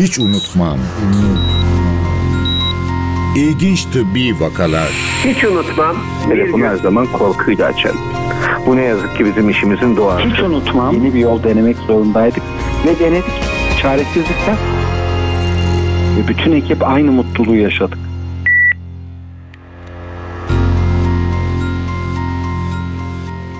Hiç unutmam. İlginç tıbbi vakalar. Hiç unutmam. Telefonu her zaman korkuyla açarım. Bu ne yazık ki bizim işimizin doğası. Hiç unutmam. Yeni bir yol denemek zorundaydık. Ve denedik. Çaresizlikten. Ve bütün ekip aynı mutluluğu yaşadık.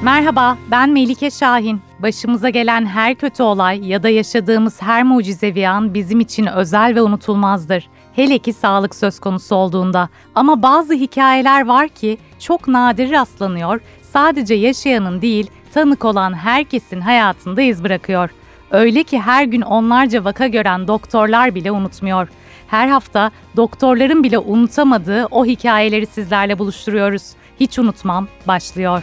Merhaba, ben Melike Şahin. Başımıza gelen her kötü olay ya da yaşadığımız her mucizevi an bizim için özel ve unutulmazdır. Hele ki sağlık söz konusu olduğunda. Ama bazı hikayeler var ki çok nadir rastlanıyor, sadece yaşayanın değil, tanık olan herkesin hayatında iz bırakıyor. Öyle ki her gün onlarca vaka gören doktorlar bile unutmuyor. Her hafta doktorların bile unutamadığı o hikayeleri sizlerle buluşturuyoruz. Hiç unutmam başlıyor.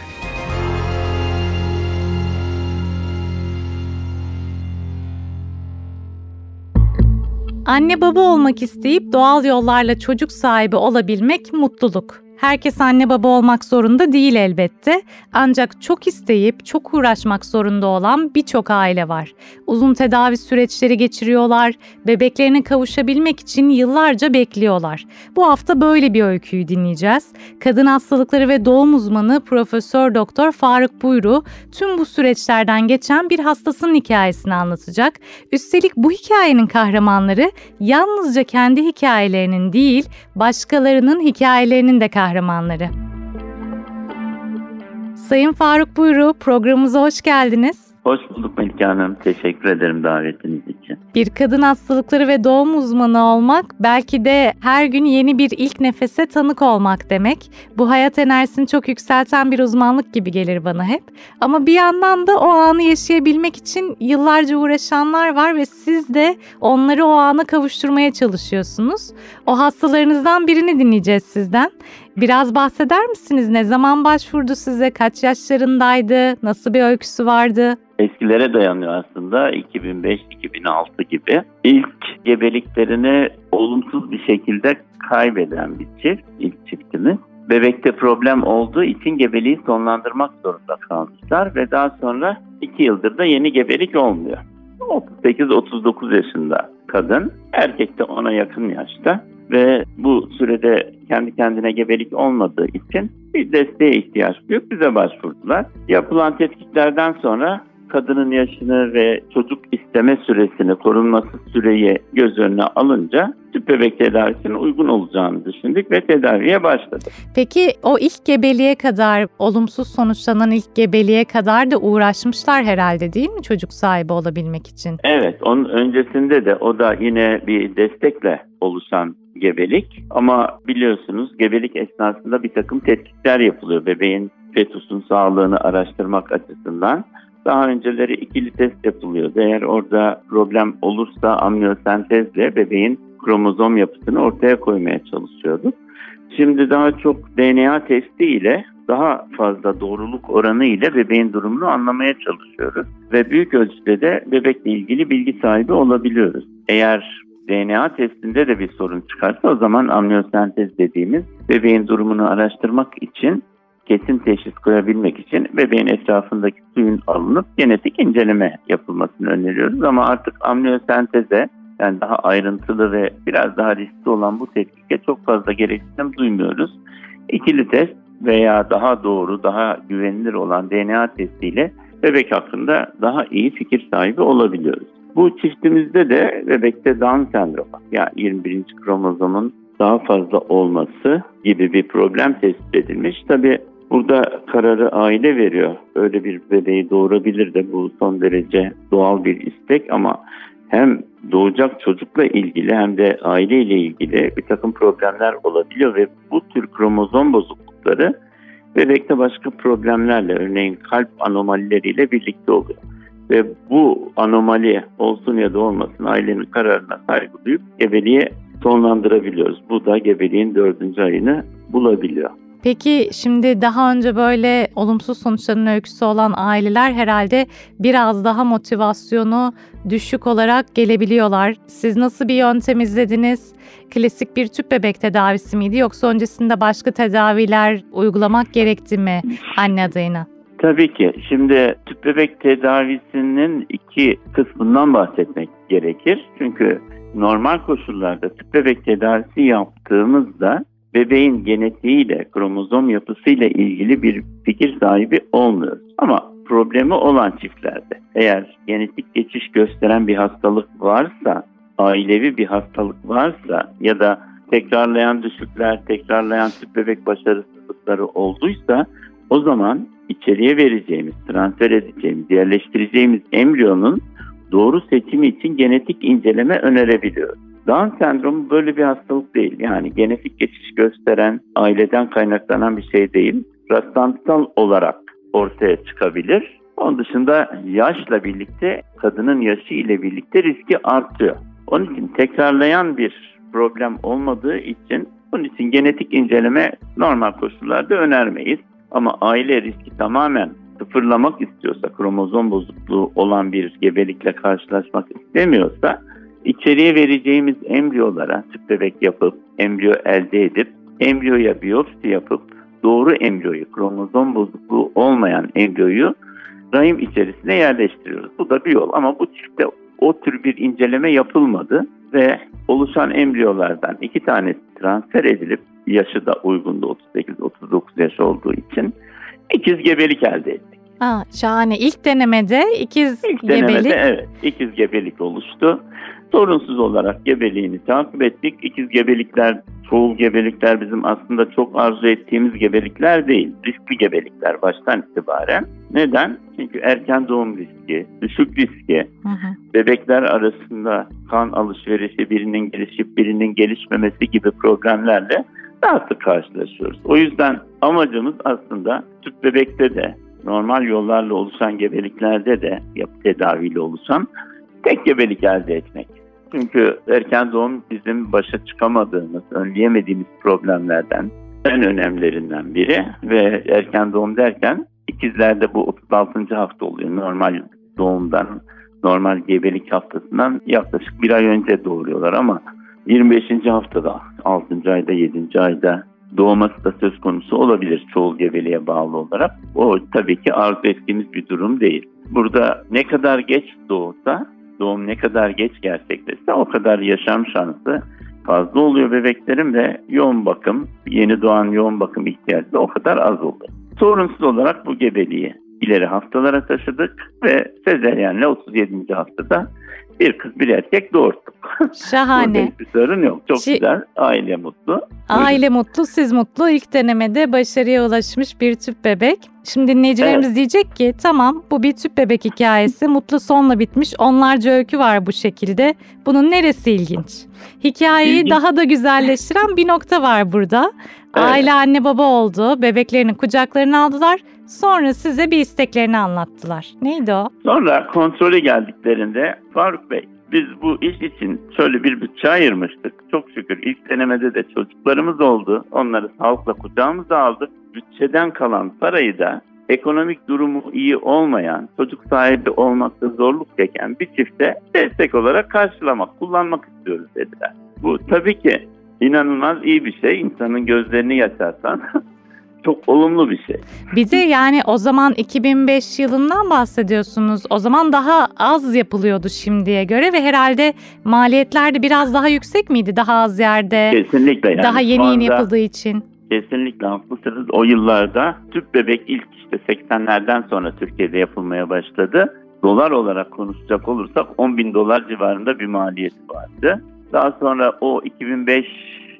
Anne baba olmak isteyip doğal yollarla çocuk sahibi olabilmek mutluluk. Herkes anne baba olmak zorunda değil elbette. Ancak çok isteyip çok uğraşmak zorunda olan birçok aile var. Uzun tedavi süreçleri geçiriyorlar, bebeklerine kavuşabilmek için yıllarca bekliyorlar. Bu hafta böyle bir öyküyü dinleyeceğiz. Kadın hastalıkları ve doğum uzmanı Profesör Doktor Faruk Buyru tüm bu süreçlerden geçen bir hastasının hikayesini anlatacak. Üstelik bu hikayenin kahramanları yalnızca kendi hikayelerinin değil, başkalarının hikayelerinin de kahramanları kahramanları. Sayın Faruk Buyru, programımıza hoş geldiniz. Hoş bulduk Melike Hanım. Teşekkür ederim davetiniz için. Bir kadın hastalıkları ve doğum uzmanı olmak belki de her gün yeni bir ilk nefese tanık olmak demek. Bu hayat enerjisini çok yükselten bir uzmanlık gibi gelir bana hep. Ama bir yandan da o anı yaşayabilmek için yıllarca uğraşanlar var ve siz de onları o ana kavuşturmaya çalışıyorsunuz. O hastalarınızdan birini dinleyeceğiz sizden. Biraz bahseder misiniz? Ne zaman başvurdu size? Kaç yaşlarındaydı? Nasıl bir öyküsü vardı? Eskilere dayanıyor aslında 2005-2006 gibi. İlk gebeliklerini olumsuz bir şekilde kaybeden bir çift, ilk çiftimiz. Bebekte problem olduğu için gebeliği sonlandırmak zorunda kalmışlar ve daha sonra 2 yıldır da yeni gebelik olmuyor. 38-39 yaşında kadın, erkek de ona yakın yaşta ve bu sürede kendi kendine gebelik olmadığı için bir desteğe ihtiyaç duyup bize başvurdular. Yapılan tetkiklerden sonra kadının yaşını ve çocuk isteme süresini, korunması süreyi göz önüne alınca tüp bebek tedavisinin uygun olacağını düşündük ve tedaviye başladık. Peki o ilk gebeliğe kadar, olumsuz sonuçlanan ilk gebeliğe kadar da uğraşmışlar herhalde değil mi çocuk sahibi olabilmek için? Evet, onun öncesinde de o da yine bir destekle oluşan gebelik. Ama biliyorsunuz gebelik esnasında bir takım tetkikler yapılıyor bebeğin fetusun sağlığını araştırmak açısından. Daha önceleri ikili test yapılıyordu. Eğer orada problem olursa amniyosentezle bebeğin kromozom yapısını ortaya koymaya çalışıyorduk. Şimdi daha çok DNA testi ile daha fazla doğruluk oranı ile bebeğin durumunu anlamaya çalışıyoruz. Ve büyük ölçüde de bebekle ilgili bilgi sahibi olabiliyoruz. Eğer DNA testinde de bir sorun çıkarsa o zaman amniyosentez dediğimiz bebeğin durumunu araştırmak için kesin teşhis koyabilmek için bebeğin etrafındaki suyun alınıp genetik inceleme yapılmasını öneriyoruz. Ama artık amniyosenteze yani daha ayrıntılı ve biraz daha riskli olan bu tetkike çok fazla gereksinim duymuyoruz. İkili test veya daha doğru, daha güvenilir olan DNA testiyle bebek hakkında daha iyi fikir sahibi olabiliyoruz. Bu çiftimizde de bebekte Down sendromu yani 21. kromozomun daha fazla olması gibi bir problem tespit edilmiş. Tabi burada kararı aile veriyor. Öyle bir bebeği doğurabilir de bu son derece doğal bir istek ama hem doğacak çocukla ilgili hem de aile ile ilgili bir takım problemler olabiliyor ve bu tür kromozom bozuklukları bebekte başka problemlerle örneğin kalp anomalileriyle birlikte oluyor ve bu anomali olsun ya da olmasın ailenin kararına saygı duyup gebeliğe sonlandırabiliyoruz. Bu da gebeliğin dördüncü ayını bulabiliyor. Peki şimdi daha önce böyle olumsuz sonuçların öyküsü olan aileler herhalde biraz daha motivasyonu düşük olarak gelebiliyorlar. Siz nasıl bir yöntem izlediniz? Klasik bir tüp bebek tedavisi miydi yoksa öncesinde başka tedaviler uygulamak gerekti mi anne adayına? Tabii ki. Şimdi tüp bebek tedavisinin iki kısmından bahsetmek gerekir. Çünkü normal koşullarda tüp bebek tedavisi yaptığımızda bebeğin genetiğiyle, kromozom yapısıyla ilgili bir fikir sahibi olmuyoruz. Ama problemi olan çiftlerde eğer genetik geçiş gösteren bir hastalık varsa, ailevi bir hastalık varsa ya da tekrarlayan düşükler, tekrarlayan tüp bebek başarısızlıkları olduysa o zaman içeriye vereceğimiz, transfer edeceğimiz, yerleştireceğimiz embriyonun doğru seçimi için genetik inceleme önerebiliyoruz. Down sendromu böyle bir hastalık değil. Yani genetik geçiş gösteren, aileden kaynaklanan bir şey değil. Rastlantısal olarak ortaya çıkabilir. Onun dışında yaşla birlikte, kadının yaşı ile birlikte riski artıyor. Onun için tekrarlayan bir problem olmadığı için bunun için genetik inceleme normal koşullarda önermeyiz. Ama aile riski tamamen sıfırlamak istiyorsa, kromozom bozukluğu olan bir gebelikle karşılaşmak istemiyorsa içeriye vereceğimiz embriyolara tüp bebek yapıp, embriyo elde edip, embriyoya biyopsi yapıp doğru embriyoyu, kromozom bozukluğu olmayan embriyoyu rahim içerisine yerleştiriyoruz. Bu da bir yol ama bu çiftte o tür bir inceleme yapılmadı ve oluşan embriyolardan iki tanesi transfer edilip yaşı da uygundu 38-39 yaş olduğu için ikiz gebelik elde ettik. Aa, şahane. İlk denemede ikiz İlk gebelik. denemede evet ikiz gebelik oluştu. Sorunsuz olarak gebeliğini takip ettik. İkiz gebelikler, çoğul gebelikler bizim aslında çok arzu ettiğimiz gebelikler değil. Riskli gebelikler baştan itibaren. Neden? Çünkü erken doğum riski, düşük riski, Hı hı. bebekler arasında kan alışverişi, birinin gelişip birinin gelişmemesi gibi problemlerle daha sık karşılaşıyoruz. O yüzden amacımız aslında tüp bebekte de normal yollarla oluşan gebeliklerde de tedaviyle oluşan tek gebelik elde etmek. Çünkü erken doğum bizim başa çıkamadığımız, önleyemediğimiz problemlerden en önemlilerinden biri ve erken doğum derken ikizlerde bu 36. hafta oluyor. Normal doğumdan, normal gebelik haftasından yaklaşık bir ay önce doğuruyorlar ama 25. haftada, 6. ayda, 7. ayda doğması da söz konusu olabilir çoğul gebeliğe bağlı olarak. O tabii ki arzu ettiğimiz bir durum değil. Burada ne kadar geç doğursa, doğum ne kadar geç gerçekleşse o kadar yaşam şansı fazla oluyor bebeklerin ve yoğun bakım, yeni doğan yoğun bakım ihtiyacı da o kadar az oluyor. Sorunsuz olarak bu gebeliği ileri haftalara taşıdık ve sezeryenle 37. haftada bir kız bir erkek doğurduk. Burada Şahane. hiçbir sorun yok. Çok Şi- güzel. Aile mutlu. Aile mutlu, siz mutlu. İlk denemede başarıya ulaşmış bir tüp bebek. Şimdi dinleyicilerimiz diyecek ki tamam bu bir tüp bebek hikayesi. Mutlu sonla bitmiş. Onlarca öykü var bu şekilde. Bunun neresi ilginç? Hikayeyi İlginç. daha da güzelleştiren bir nokta var burada. Evet. Aile anne baba oldu. Bebeklerini kucaklarına aldılar. Sonra size bir isteklerini anlattılar. Neydi o? Sonra kontrole geldiklerinde Faruk Bey biz bu iş için şöyle bir bütçe ayırmıştık. Çok şükür ilk denemede de çocuklarımız oldu. Onları sağlıkla kucağımıza aldık. Bütçeden kalan parayı da ekonomik durumu iyi olmayan, çocuk sahibi olmakta zorluk çeken bir çifte destek olarak karşılamak, kullanmak istiyoruz dediler. Bu tabii ki inanılmaz iyi bir şey. İnsanın gözlerini yaşarsan çok olumlu bir şey. Bir de yani o zaman 2005 yılından bahsediyorsunuz. O zaman daha az yapılıyordu şimdiye göre ve herhalde maliyetler de biraz daha yüksek miydi? Daha az yerde, Kesinlikle yani. daha yeni yeni yapıldığı için. Kesinlikle haklısınız. O yıllarda tüp bebek ilk işte 80'lerden sonra Türkiye'de yapılmaya başladı. Dolar olarak konuşacak olursak 10 bin dolar civarında bir maliyeti vardı. Daha sonra o 2005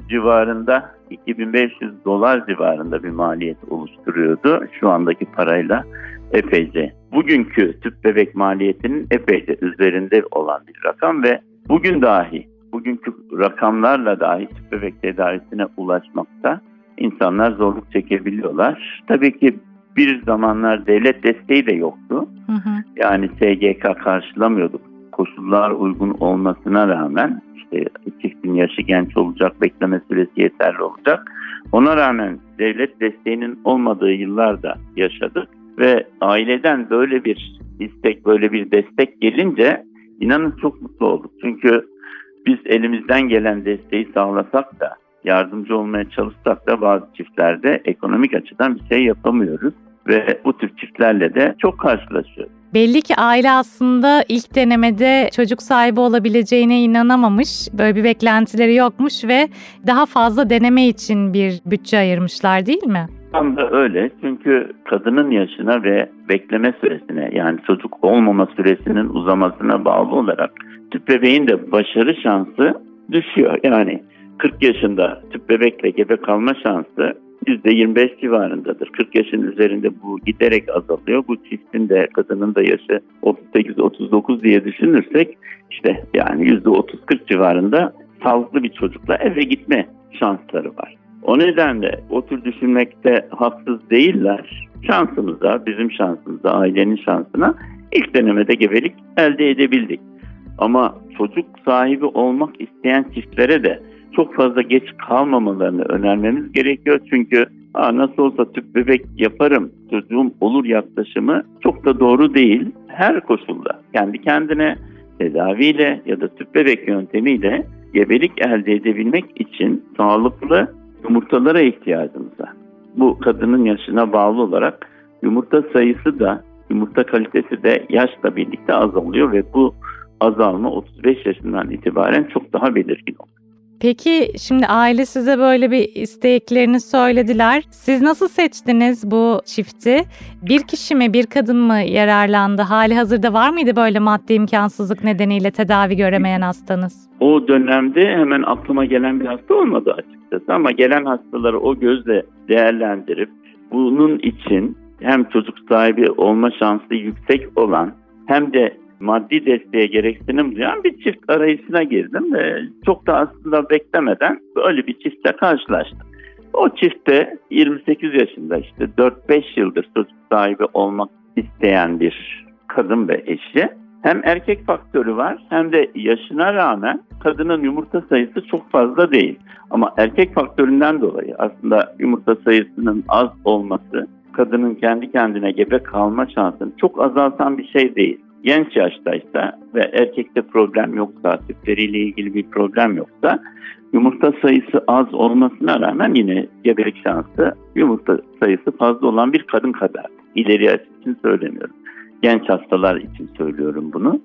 civarında 2500 dolar civarında bir maliyet oluşturuyordu. Şu andaki parayla epeyce. Bugünkü tüp bebek maliyetinin epeyce üzerinde olan bir rakam ve bugün dahi bugünkü rakamlarla dahi tüp bebek tedavisine ulaşmakta insanlar zorluk çekebiliyorlar. Tabii ki bir zamanlar devlet desteği de yoktu. Hı hı. Yani SGK karşılamıyorduk. Koşullar uygun olmasına rağmen işte çiftin yaşı genç olacak, bekleme süresi yeterli olacak. Ona rağmen devlet desteğinin olmadığı yıllarda yaşadık ve aileden böyle bir istek, böyle bir destek gelince inanın çok mutlu olduk. Çünkü biz elimizden gelen desteği sağlasak da yardımcı olmaya çalışsak da bazı çiftlerde ekonomik açıdan bir şey yapamıyoruz ve bu tür çiftlerle de çok karşılaşıyoruz. Belli ki aile aslında ilk denemede çocuk sahibi olabileceğine inanamamış. Böyle bir beklentileri yokmuş ve daha fazla deneme için bir bütçe ayırmışlar değil mi? Tam da öyle. Çünkü kadının yaşına ve bekleme süresine yani çocuk olmama süresinin uzamasına bağlı olarak tüp bebeğin de başarı şansı düşüyor. Yani 40 yaşında tüp bebekle gebe kalma şansı %25 civarındadır. 40 yaşın üzerinde bu giderek azalıyor. Bu çiftin de kadının da yaşı 38-39 diye düşünürsek işte yani %30-40 civarında sağlıklı bir çocukla eve gitme şansları var. O nedenle o tür düşünmekte haksız değiller. Şansımıza, bizim şansımıza, ailenin şansına ilk denemede gebelik elde edebildik. Ama çocuk sahibi olmak isteyen çiftlere de çok fazla geç kalmamalarını önermemiz gerekiyor. Çünkü Aa, nasıl olsa tüp bebek yaparım, çocuğum olur yaklaşımı çok da doğru değil. Her koşulda kendi kendine tedaviyle ya da tüp bebek yöntemiyle gebelik elde edebilmek için sağlıklı yumurtalara ihtiyacımız var. Bu kadının yaşına bağlı olarak yumurta sayısı da yumurta kalitesi de yaşla birlikte azalıyor ve bu azalma 35 yaşından itibaren çok daha belirgin oluyor. Peki şimdi aile size böyle bir isteklerini söylediler. Siz nasıl seçtiniz bu çifti? Bir kişi mi bir kadın mı yararlandı? Hali hazırda var mıydı böyle maddi imkansızlık nedeniyle tedavi göremeyen hastanız? O dönemde hemen aklıma gelen bir hasta olmadı açıkçası ama gelen hastaları o gözle değerlendirip bunun için hem çocuk sahibi olma şansı yüksek olan hem de maddi desteğe gereksinim duyan bir çift arayışına girdim ve çok da aslında beklemeden böyle bir çiftle karşılaştım. O çiftte 28 yaşında işte 4-5 yıldır çocuk sahibi olmak isteyen bir kadın ve eşi. Hem erkek faktörü var hem de yaşına rağmen kadının yumurta sayısı çok fazla değil. Ama erkek faktöründen dolayı aslında yumurta sayısının az olması kadının kendi kendine gebe kalma şansını çok azaltan bir şey değil genç yaştaysa ve erkekte problem yoksa, tüpleriyle ilgili bir problem yoksa yumurta sayısı az olmasına rağmen yine gebelik şansı yumurta sayısı fazla olan bir kadın kadar. İleri yaş için söylemiyorum. Genç hastalar için söylüyorum bunu.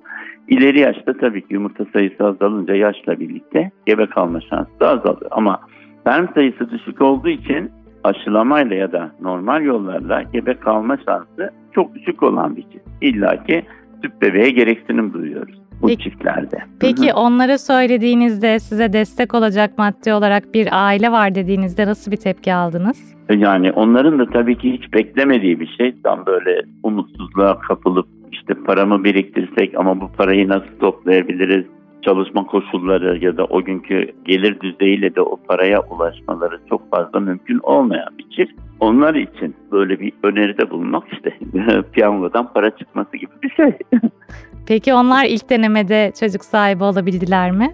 İleri yaşta tabii ki yumurta sayısı azalınca yaşla birlikte gebe kalma şansı da azalıyor. Ama sperm sayısı düşük olduğu için aşılamayla ya da normal yollarla gebe kalma şansı çok düşük olan bir şey. İlla ki tüp bebeğe gereksinim duyuyoruz bu Peki, çiftlerde. Peki Hı hı. onlara söylediğinizde size destek olacak maddi olarak bir aile var dediğinizde nasıl bir tepki aldınız? Yani onların da tabii ki hiç beklemediği bir şey. Tam böyle umutsuzluğa kapılıp işte paramı biriktirsek ama bu parayı nasıl toplayabiliriz? Çalışma koşulları ya da o günkü gelir düzeyiyle de o paraya ulaşmaları çok fazla mümkün olmayan bir çift. Onlar için böyle bir öneride bulunmak işte piyangodan para çıkması gibi bir şey. Peki onlar ilk denemede çocuk sahibi olabildiler mi?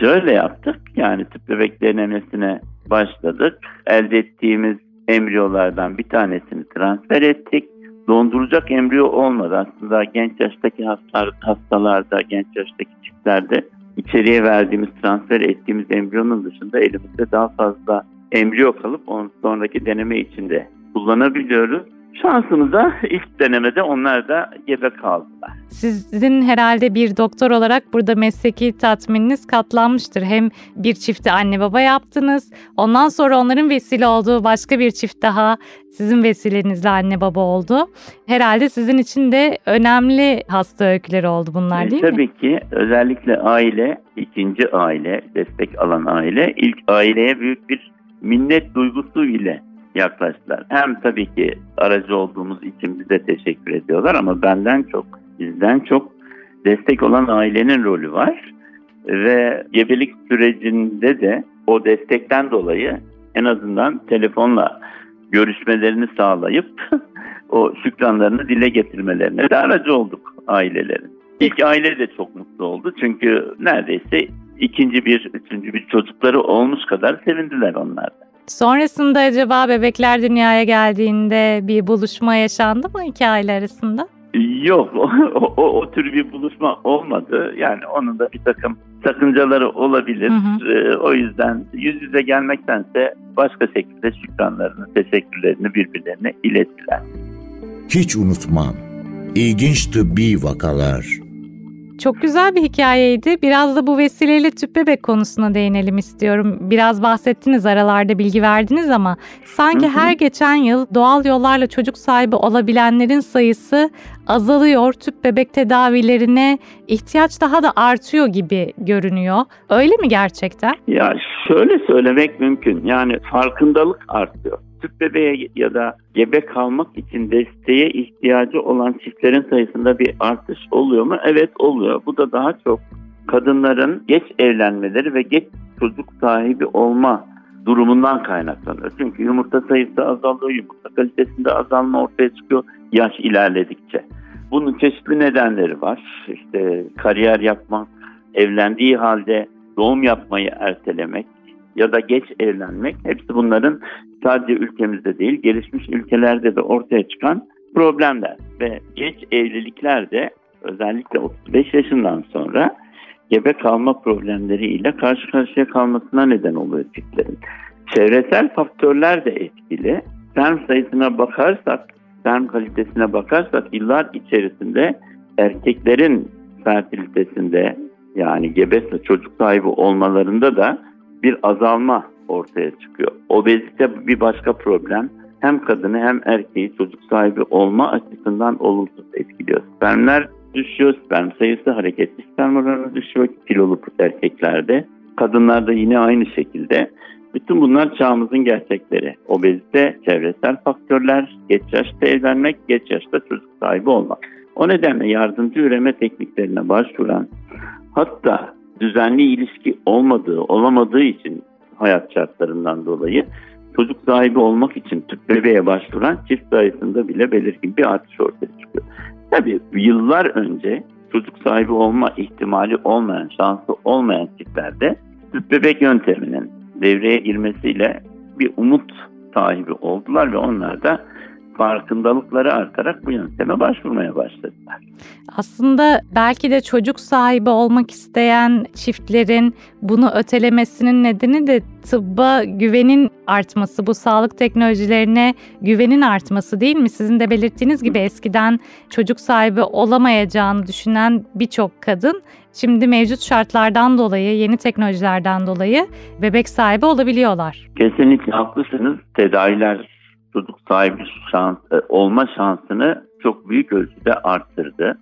Şöyle yaptık yani tüp bebek denemesine başladık. Elde ettiğimiz embriyolardan bir tanesini transfer ettik. Donduracak embriyo olmadı. Aslında genç yaştaki hastalar, hastalarda, genç yaştaki çiftlerde içeriye verdiğimiz, transfer ettiğimiz embriyonun dışında elimizde daha fazla embriyo kalıp onun sonraki deneme içinde kullanabiliyoruz. Şansımıza ilk denemede onlar da gebe kaldılar. Sizin herhalde bir doktor olarak burada mesleki tatmininiz katlanmıştır. Hem bir çifti anne baba yaptınız. Ondan sonra onların vesile olduğu başka bir çift daha sizin vesilenizle anne baba oldu. Herhalde sizin için de önemli hasta öyküleri oldu bunlar E, değil mi? Tabii ki özellikle aile, ikinci aile, destek alan aile ilk aileye büyük bir minnet duygusu ile yaklaştılar. Hem tabii ki aracı olduğumuz için bize teşekkür ediyorlar ama benden çok, bizden çok destek olan ailenin rolü var. Ve gebelik sürecinde de o destekten dolayı en azından telefonla görüşmelerini sağlayıp o şükranlarını dile getirmelerine de aracı olduk ailelerin. İlk aile de çok mutlu oldu çünkü neredeyse ikinci bir, üçüncü bir çocukları olmuş kadar sevindiler onlar da. Sonrasında acaba bebekler dünyaya geldiğinde bir buluşma yaşandı mı iki aile arasında? Yok, o, o, o tür bir buluşma olmadı. Yani onun da bir takım sakıncaları olabilir. Hı Ee, o yüzden yüz yüze gelmektense başka şekilde şükranlarını, teşekkürlerini birbirlerine ilettiler. Hiç unutmam. İlginç tıbbi vakalar. Çok güzel bir hikayeydi. Biraz da bu vesileyle tüp bebek konusuna değinelim istiyorum. Biraz bahsettiniz aralarda bilgi verdiniz ama sanki Hı hı. her geçen yıl doğal yollarla çocuk sahibi olabilenlerin sayısı azalıyor. Tüp bebek tedavilerine ihtiyaç daha da artıyor gibi görünüyor. Öyle mi gerçekten? Ya şöyle söylemek mümkün. Yani farkındalık artıyor. Tüp bebeğe ya da gebe kalmak için desteğe ihtiyacı olan çiftlerin sayısında bir artış oluyor mu? Evet oluyor. Bu da daha çok kadınların geç evlenmeleri ve geç çocuk sahibi olma durumundan kaynaklanıyor. Çünkü yumurta sayısı azalıyor, yumurta kalitesinde azalma ortaya çıkıyor yaş ilerledikçe. Bunun çeşitli nedenleri var. İşte kariyer yapmak, evlendiği halde doğum yapmayı ertelemek ya da geç evlenmek hepsi bunların sadece ülkemizde değil gelişmiş ülkelerde de ortaya çıkan problemler ve geç evlilikler de özellikle 35 yaşından sonra gebe kalma problemleriyle karşı karşıya kalmasına neden oluyor çiftlerin. Çevresel faktörler de etkili. Sperm sayısına bakarsak, sperm kalitesine bakarsak yıllar içerisinde erkeklerin fertilitesinde yani gebe çocuk sahibi olmalarında da bir azalma ortaya çıkıyor. Obezite bir başka problem. Hem kadını hem erkeği çocuk sahibi olma açısından olumsuz etkiliyor. Spermler düşüyor, sperm sayısı hareketli sperm oranı düşüyor kilolu erkeklerde. Kadınlarda yine aynı şekilde. Bütün bunlar çağımızın gerçekleri. Obezite, çevresel faktörler, geç yaşta evlenmek, geç yaşta çocuk sahibi olmak. O nedenle yardımcı üreme tekniklerine başvuran hatta düzenli ilişki olmadığı, olamadığı için hayat şartlarından dolayı çocuk sahibi olmak için tüp bebeğe başvuran çift sayısında bile belirgin bir artış ortaya çıkıyor. Tabii yıllar önce çocuk sahibi olma ihtimali olmayan, şansı olmayan çiftlerde tüp bebek yönteminin devreye girmesiyle bir umut sahibi oldular ve onlar da farkındalıkları artarak bu yönteme başvurmaya başladılar. Aslında belki de çocuk sahibi olmak isteyen çiftlerin bunu ötelemesinin nedeni de tıbba güvenin artması, bu sağlık teknolojilerine güvenin artması değil mi? Sizin de belirttiğiniz gibi eskiden çocuk sahibi olamayacağını düşünen birçok kadın şimdi mevcut şartlardan dolayı, yeni teknolojilerden dolayı bebek sahibi olabiliyorlar. Kesinlikle haklısınız. Tedaviler çocuk sahibi şans, e, olma şansını çok büyük ölçüde arttırdı.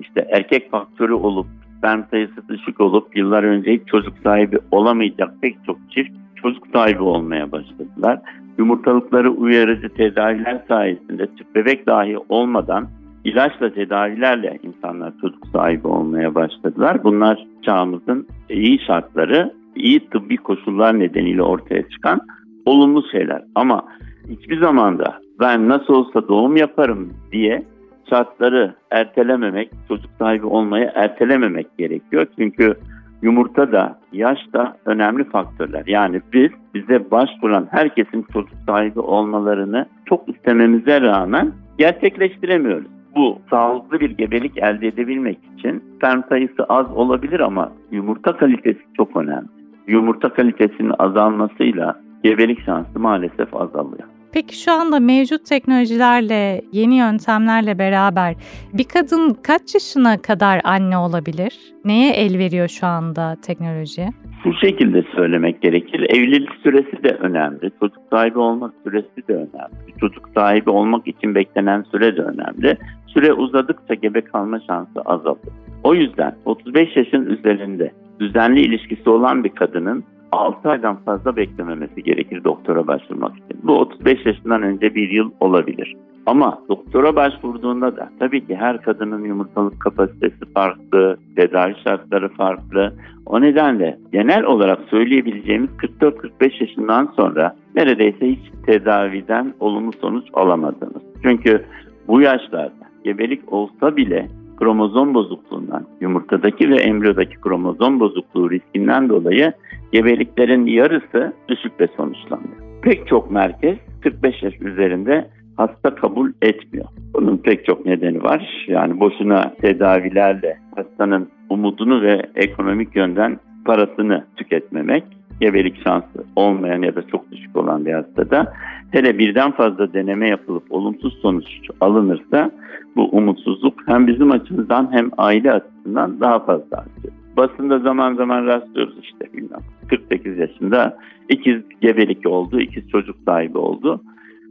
İşte erkek faktörü olup sperm sayısı düşük olup yıllar önce hiç çocuk sahibi olamayacak pek çok çift çocuk sahibi olmaya başladılar. Yumurtalıkları uyarıcı tedaviler sayesinde tüp bebek dahi olmadan ilaçla tedavilerle insanlar çocuk sahibi olmaya başladılar. Bunlar çağımızın iyi şartları, iyi tıbbi koşullar nedeniyle ortaya çıkan olumlu şeyler. Ama hiçbir zamanda ben nasıl olsa doğum yaparım diye şartları ertelememek, çocuk sahibi olmayı ertelememek gerekiyor. Çünkü yumurta da, yaş da önemli faktörler. Yani biz bize başvuran herkesin çocuk sahibi olmalarını çok istememize rağmen gerçekleştiremiyoruz. Bu sağlıklı bir gebelik elde edebilmek için sperm sayısı az olabilir ama yumurta kalitesi çok önemli. Yumurta kalitesinin azalmasıyla gebelik şansı maalesef azalıyor. Peki şu anda mevcut teknolojilerle, yeni yöntemlerle beraber bir kadın kaç yaşına kadar anne olabilir? Neye el veriyor şu anda teknoloji? Bu şekilde söylemek gerekir. Evlilik süresi de önemli. Çocuk sahibi olmak süresi de önemli. Çocuk sahibi olmak için beklenen süre de önemli. Süre uzadıkça gebe kalma şansı azalır. O yüzden 35 yaşın üzerinde düzenli ilişkisi olan bir kadının 6 aydan fazla beklememesi gerekir doktora başvurmak için. Bu 35 yaşından önce bir yıl olabilir. Ama doktora başvurduğunda da tabii ki her kadının yumurtalık kapasitesi farklı, tedavi şartları farklı. O nedenle genel olarak söyleyebileceğimiz 44-45 yaşından sonra neredeyse hiç tedaviden olumlu sonuç alamadınız. Çünkü bu yaşlarda gebelik olsa bile kromozom bozukluğundan, yumurtadaki ve embriyodaki kromozom bozukluğu riskinden dolayı gebeliklerin yarısı düşükle sonuçlanıyor. Pek çok merkez 45 yaş üzerinde hasta kabul etmiyor. Bunun pek çok nedeni var. Yani boşuna tedavilerle hastanın umudunu ve ekonomik yönden parasını tüketmemek. gebelik şansı olmayan ya da çok düşük olan bir hastada hele birden fazla deneme yapılıp olumsuz sonuç alınırsa bu umutsuzluk hem bizim açımızdan hem aile açısından daha fazla artıyor. Basında zaman zaman rastlıyoruz işte bilmem 48 yaşında ikiz gebelik oldu, ikiz çocuk sahibi oldu.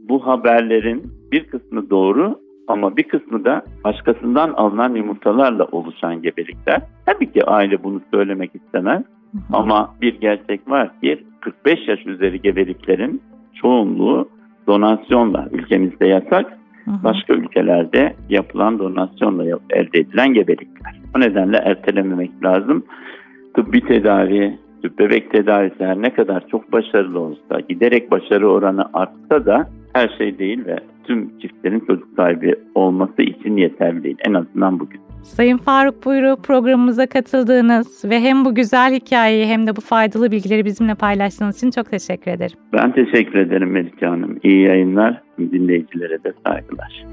Bu haberlerin bir kısmı doğru ama bir kısmı da başkasından alınan yumurtalarla oluşan gebelikler. Tabii ki aile bunu söylemek istemez ama bir gerçek var ki 45 yaş üzeri gebeliklerin çoğunluğu donasyonla ülkemizde yasak başka ülkelerde yapılan donasyonla elde edilen gebelikler. O nedenle ertelememek lazım. Tıbbi tedavi, tüp bebek tedavisi her ne kadar çok başarılı olsa, giderek başarı oranı artsa da her şey değil ve tüm çiftlerin çocuk sahibi olması için yeterli değil. En azından bugün. Sayın Faruk Buyru programımıza katıldığınız ve hem bu güzel hikayeyi hem de bu faydalı bilgileri bizimle paylaştığınız için çok teşekkür ederim. Ben teşekkür ederim Melike Hanım. İyi yayınlar, dinleyicilere de saygılar.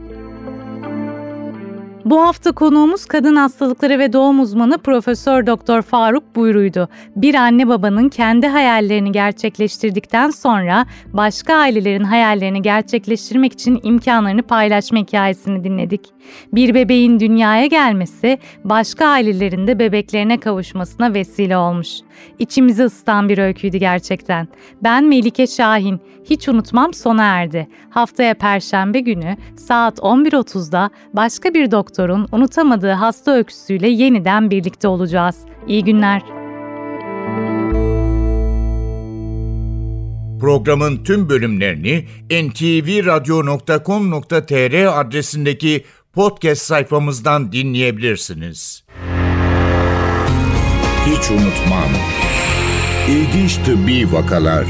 Bu hafta konuğumuz kadın hastalıkları ve doğum uzmanı Profesör Doktor Faruk Buyru'ydu. Bir anne babanın kendi hayallerini gerçekleştirdikten sonra başka ailelerin hayallerini gerçekleştirmek için imkanlarını paylaşma hikayesini dinledik. Bir bebeğin dünyaya gelmesi başka ailelerin de bebeklerine kavuşmasına vesile olmuş. İçimizi ısıtan bir öyküydü gerçekten. Ben Melike Şahin. Hiç unutmam sona erdi. Haftaya Perşembe günü saat 11.30'da başka bir doktorun unutamadığı hasta öyküsüyle yeniden birlikte olacağız. İyi günler. Programın tüm bölümlerini ntvradio.com.tr adresindeki podcast sayfamızdan dinleyebilirsiniz. Hiç unutmam. İlginç tıbbi vakalar